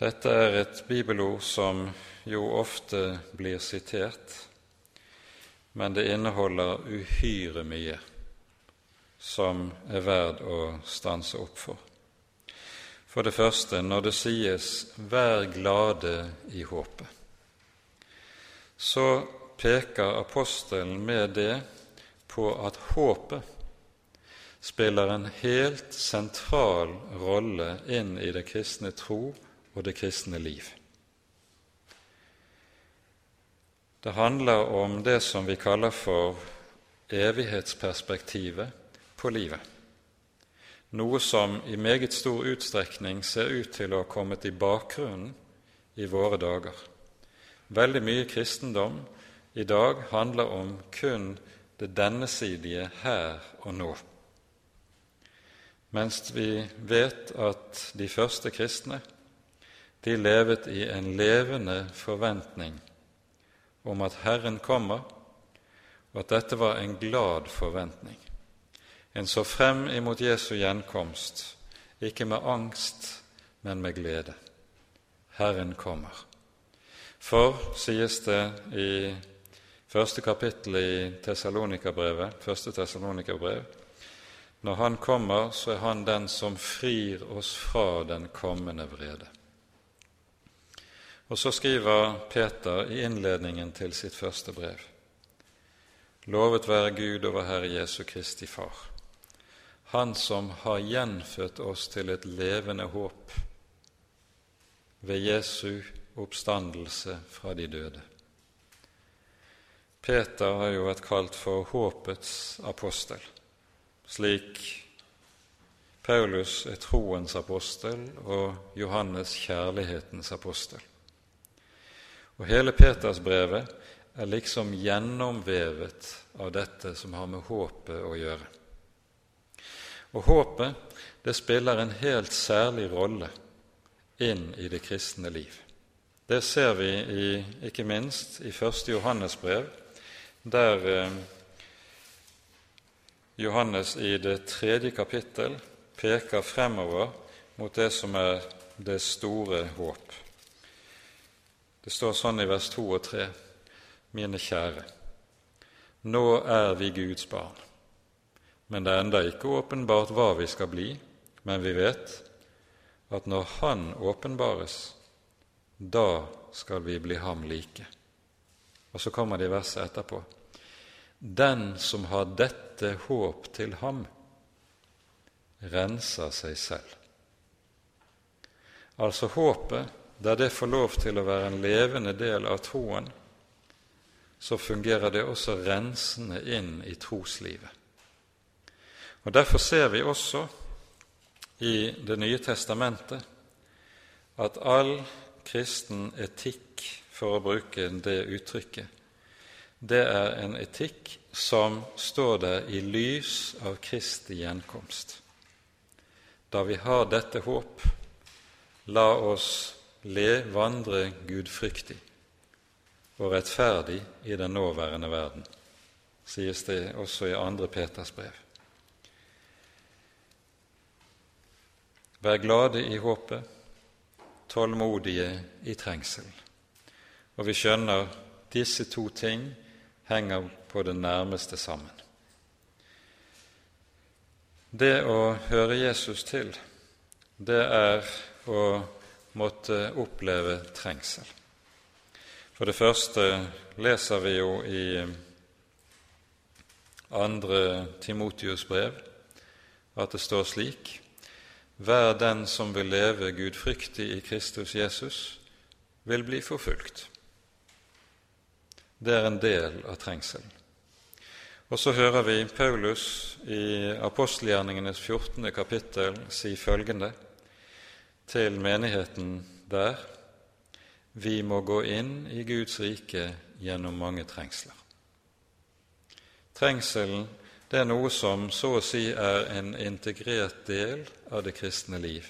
Dette er et bibelord som jo ofte blir sitert, men det inneholder uhyre mye som er verd å stanse opp for. For det første, når det sies 'vær glade i håpet', så peker apostelen med det på at håpet spiller en helt sentral rolle inn i det kristne tro og det kristne liv. Det handler om det som vi kaller for evighetsperspektivet på livet, noe som i meget stor utstrekning ser ut til å ha kommet i bakgrunnen i våre dager. Veldig mye kristendom i dag handler om kun det dennesidige her og nå, mens vi vet at de første kristne de levet i en levende forventning om at Herren kommer, og at dette var en glad forventning. En så frem imot Jesu gjenkomst, ikke med angst, men med glede. Herren kommer. For, sies det i første kapittel i Tessalonikabrevet, første Tessalonikabrev, når Han kommer, så er Han den som frir oss fra den kommende vrede. Og så skriver Peter i innledningen til sitt første brev.: Lovet være Gud over Herre Jesu Kristi Far, Han som har gjenfødt oss til et levende håp ved Jesu oppstandelse fra de døde. Peter har jo vært kalt for håpets apostel, slik Paulus er troens apostel og Johannes kjærlighetens apostel. Og hele Petersbrevet er liksom gjennomvevet av dette som har med håpet å gjøre. Og håpet, det spiller en helt særlig rolle inn i det kristne liv. Det ser vi i, ikke minst i 1. Johannes brev, der eh, Johannes i det tredje kapittel peker fremover mot det som er det store håp. Det står sånn i vers 2 og 3.: Mine kjære, nå er vi Guds barn, men det er enda ikke åpenbart hva vi skal bli, men vi vet at når Han åpenbares, da skal vi bli ham like. Og så kommer det i verset etterpå. Den som har dette håp til ham, renser seg selv. Altså håpet, der det får lov til å være en levende del av troen, så fungerer det også rensende inn i troslivet. Og Derfor ser vi også i Det nye testamentet at all kristen etikk, for å bruke det uttrykket, det er en etikk som står der i lys av Kristi gjenkomst. Da vi har dette håp, la oss le, vandre gudfryktig og rettferdig i den nåværende verden, sies det også i 2. Peters brev. Vær glade i håpet, tålmodige i trengsel. Og vi skjønner disse to ting henger på det nærmeste sammen. Det å høre Jesus til, det er å måtte oppleve trengsel. For det første leser vi jo i andre Timotius brev at det står slik Vær den som vil leve gudfryktig i Kristus Jesus, vil bli forfulgt. Det er en del av trengselen. Og så hører vi Paulus i apostelgjerningenes 14. kapittel si følgende til menigheten der vi må gå inn i Guds rike gjennom mange trengsler. Trengselen det er noe som så å si er en integrert del av det kristne liv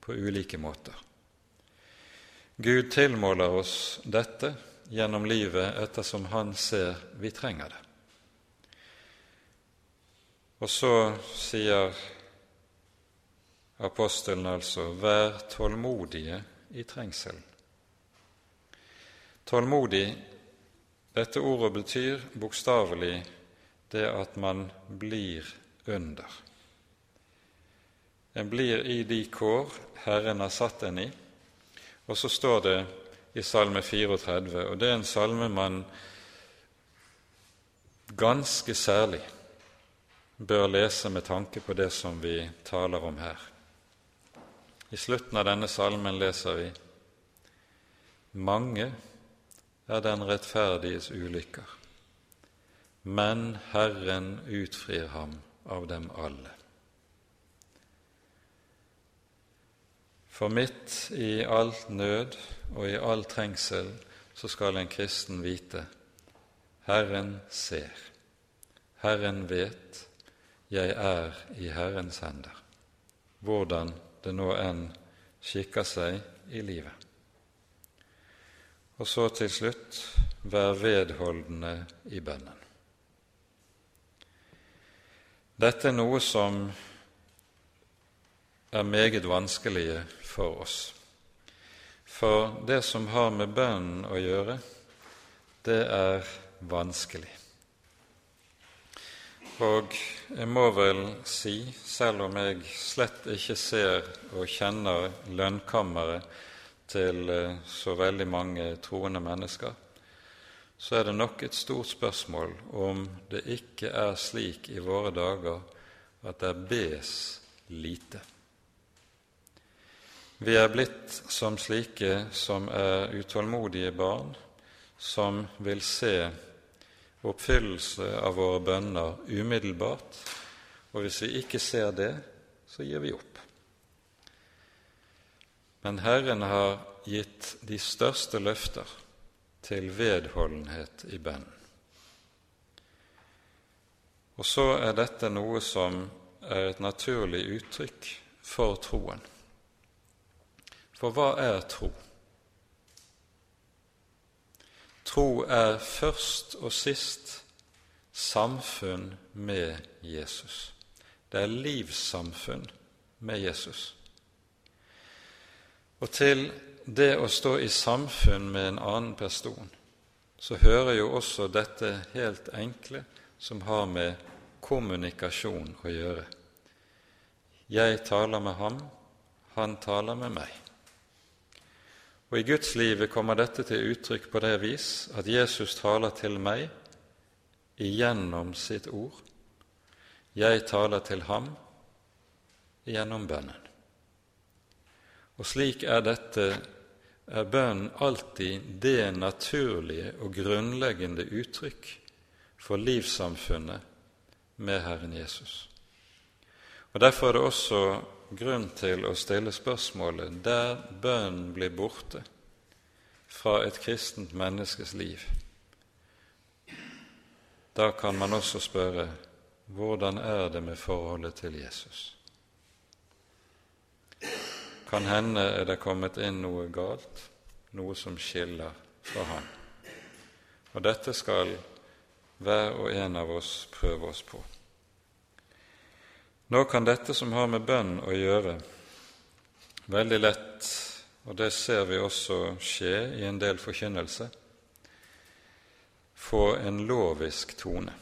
på ulike måter. Gud tilmåler oss dette gjennom livet ettersom Han ser vi trenger det. Og så sier apostelen altså 'vær tålmodige i trengselen'. Tålmodig dette ordet betyr bokstavelig det at man blir under. En blir i de kår Herren har satt en i. Og så står det i Salme 34, og det er en salme man ganske særlig bør lese med tanke på det som vi taler om her. I slutten av denne salmen leser vi mange er den rettferdiges ulykker, men Herren utfrir ham av dem alle. For midt i all nød og i all trengsel så skal en kristen vite Herren ser, Herren vet, jeg er i Herrens hender, hvordan det nå enn skikker seg i livet. Og så til slutt vær vedholdende i bønnen. Dette er noe som er meget vanskelige for oss. For det som har med bønnen å gjøre, det er vanskelig. Og jeg må vel si, selv om jeg slett ikke ser og kjenner lønnkammeret til eh, så veldig mange troende mennesker, så er det nok et stort spørsmål om det ikke er slik i våre dager at det bes lite. Vi er blitt som slike som er utålmodige barn, som vil se oppfyllelse av våre bønner umiddelbart, og hvis vi ikke ser det, så gir vi opp. Men Herren har gitt de største løfter til vedholdenhet i bønn. Og så er dette noe som er et naturlig uttrykk for troen. For hva er tro? Tro er først og sist samfunn med Jesus. Det er livssamfunn med Jesus. Og til det å stå i samfunn med en annen person, så hører jo også dette helt enkle som har med kommunikasjon å gjøre. Jeg taler med ham, han taler med meg. Og I Guds livet kommer dette til uttrykk på det vis at Jesus taler til meg igjennom sitt ord. Jeg taler til ham gjennom bønnen. Og slik er dette er bønn alltid det naturlige og grunnleggende uttrykk for livssamfunnet med Herren Jesus. Og Derfor er det også grunn til å stille spørsmålet der bønnen blir borte fra et kristent menneskes liv. Da kan man også spørre hvordan er det med forholdet til Jesus? Kan hende er det kommet inn noe galt, noe som skiller fra Han. Og dette skal hver og en av oss prøve oss på. Nå kan dette som har med bønn å gjøre, veldig lett, og det ser vi også skje i en del forkynnelse, få en lovisk tone.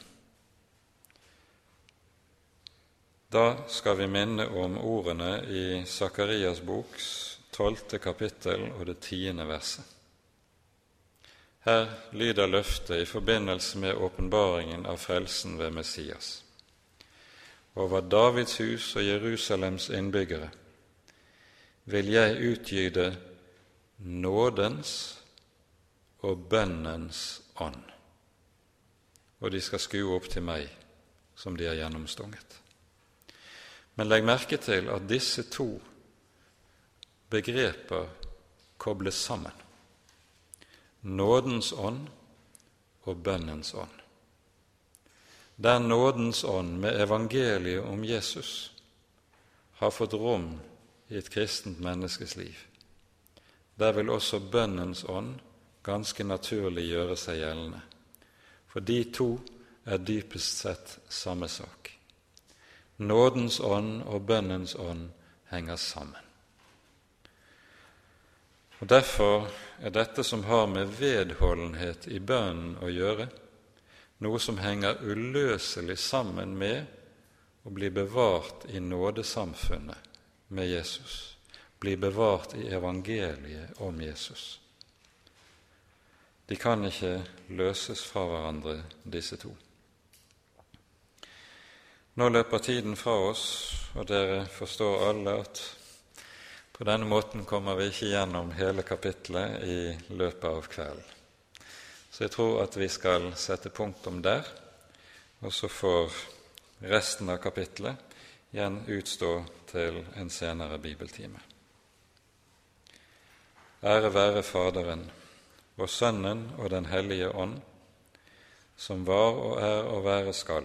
Da skal vi minne om ordene i Sakarias boks tolvte kapittel og det tiende verset. Her lyder løftet i forbindelse med åpenbaringen av frelsen ved Messias. Over Davids hus og Jerusalems innbyggere vil jeg utgyde nådens og bønnens ånd, og de skal skue opp til meg som de er gjennomstunget. Men legg merke til at disse to begreper kobles sammen. Nådens ånd og bønnens ånd. Der nådens ånd med evangeliet om Jesus har fått rom i et kristent menneskes liv, der vil også bønnens ånd ganske naturlig gjøre seg gjeldende. For de to er dypest sett samme sak. Nådens ånd og bønnens ånd henger sammen. Og Derfor er dette som har med vedholdenhet i bønnen å gjøre, noe som henger uløselig sammen med å bli bevart i nådesamfunnet med Jesus, bli bevart i evangeliet om Jesus. De kan ikke løses fra hverandre, disse to. Nå løper tiden fra oss, og dere forstår alle at på denne måten kommer vi ikke gjennom hele kapittelet i løpet av kvelden. Så jeg tror at vi skal sette punktum der, og så får resten av kapittelet igjen utstå til en senere bibeltime. Ære være Faderen og Sønnen og Den hellige ånd, som var og er og være skal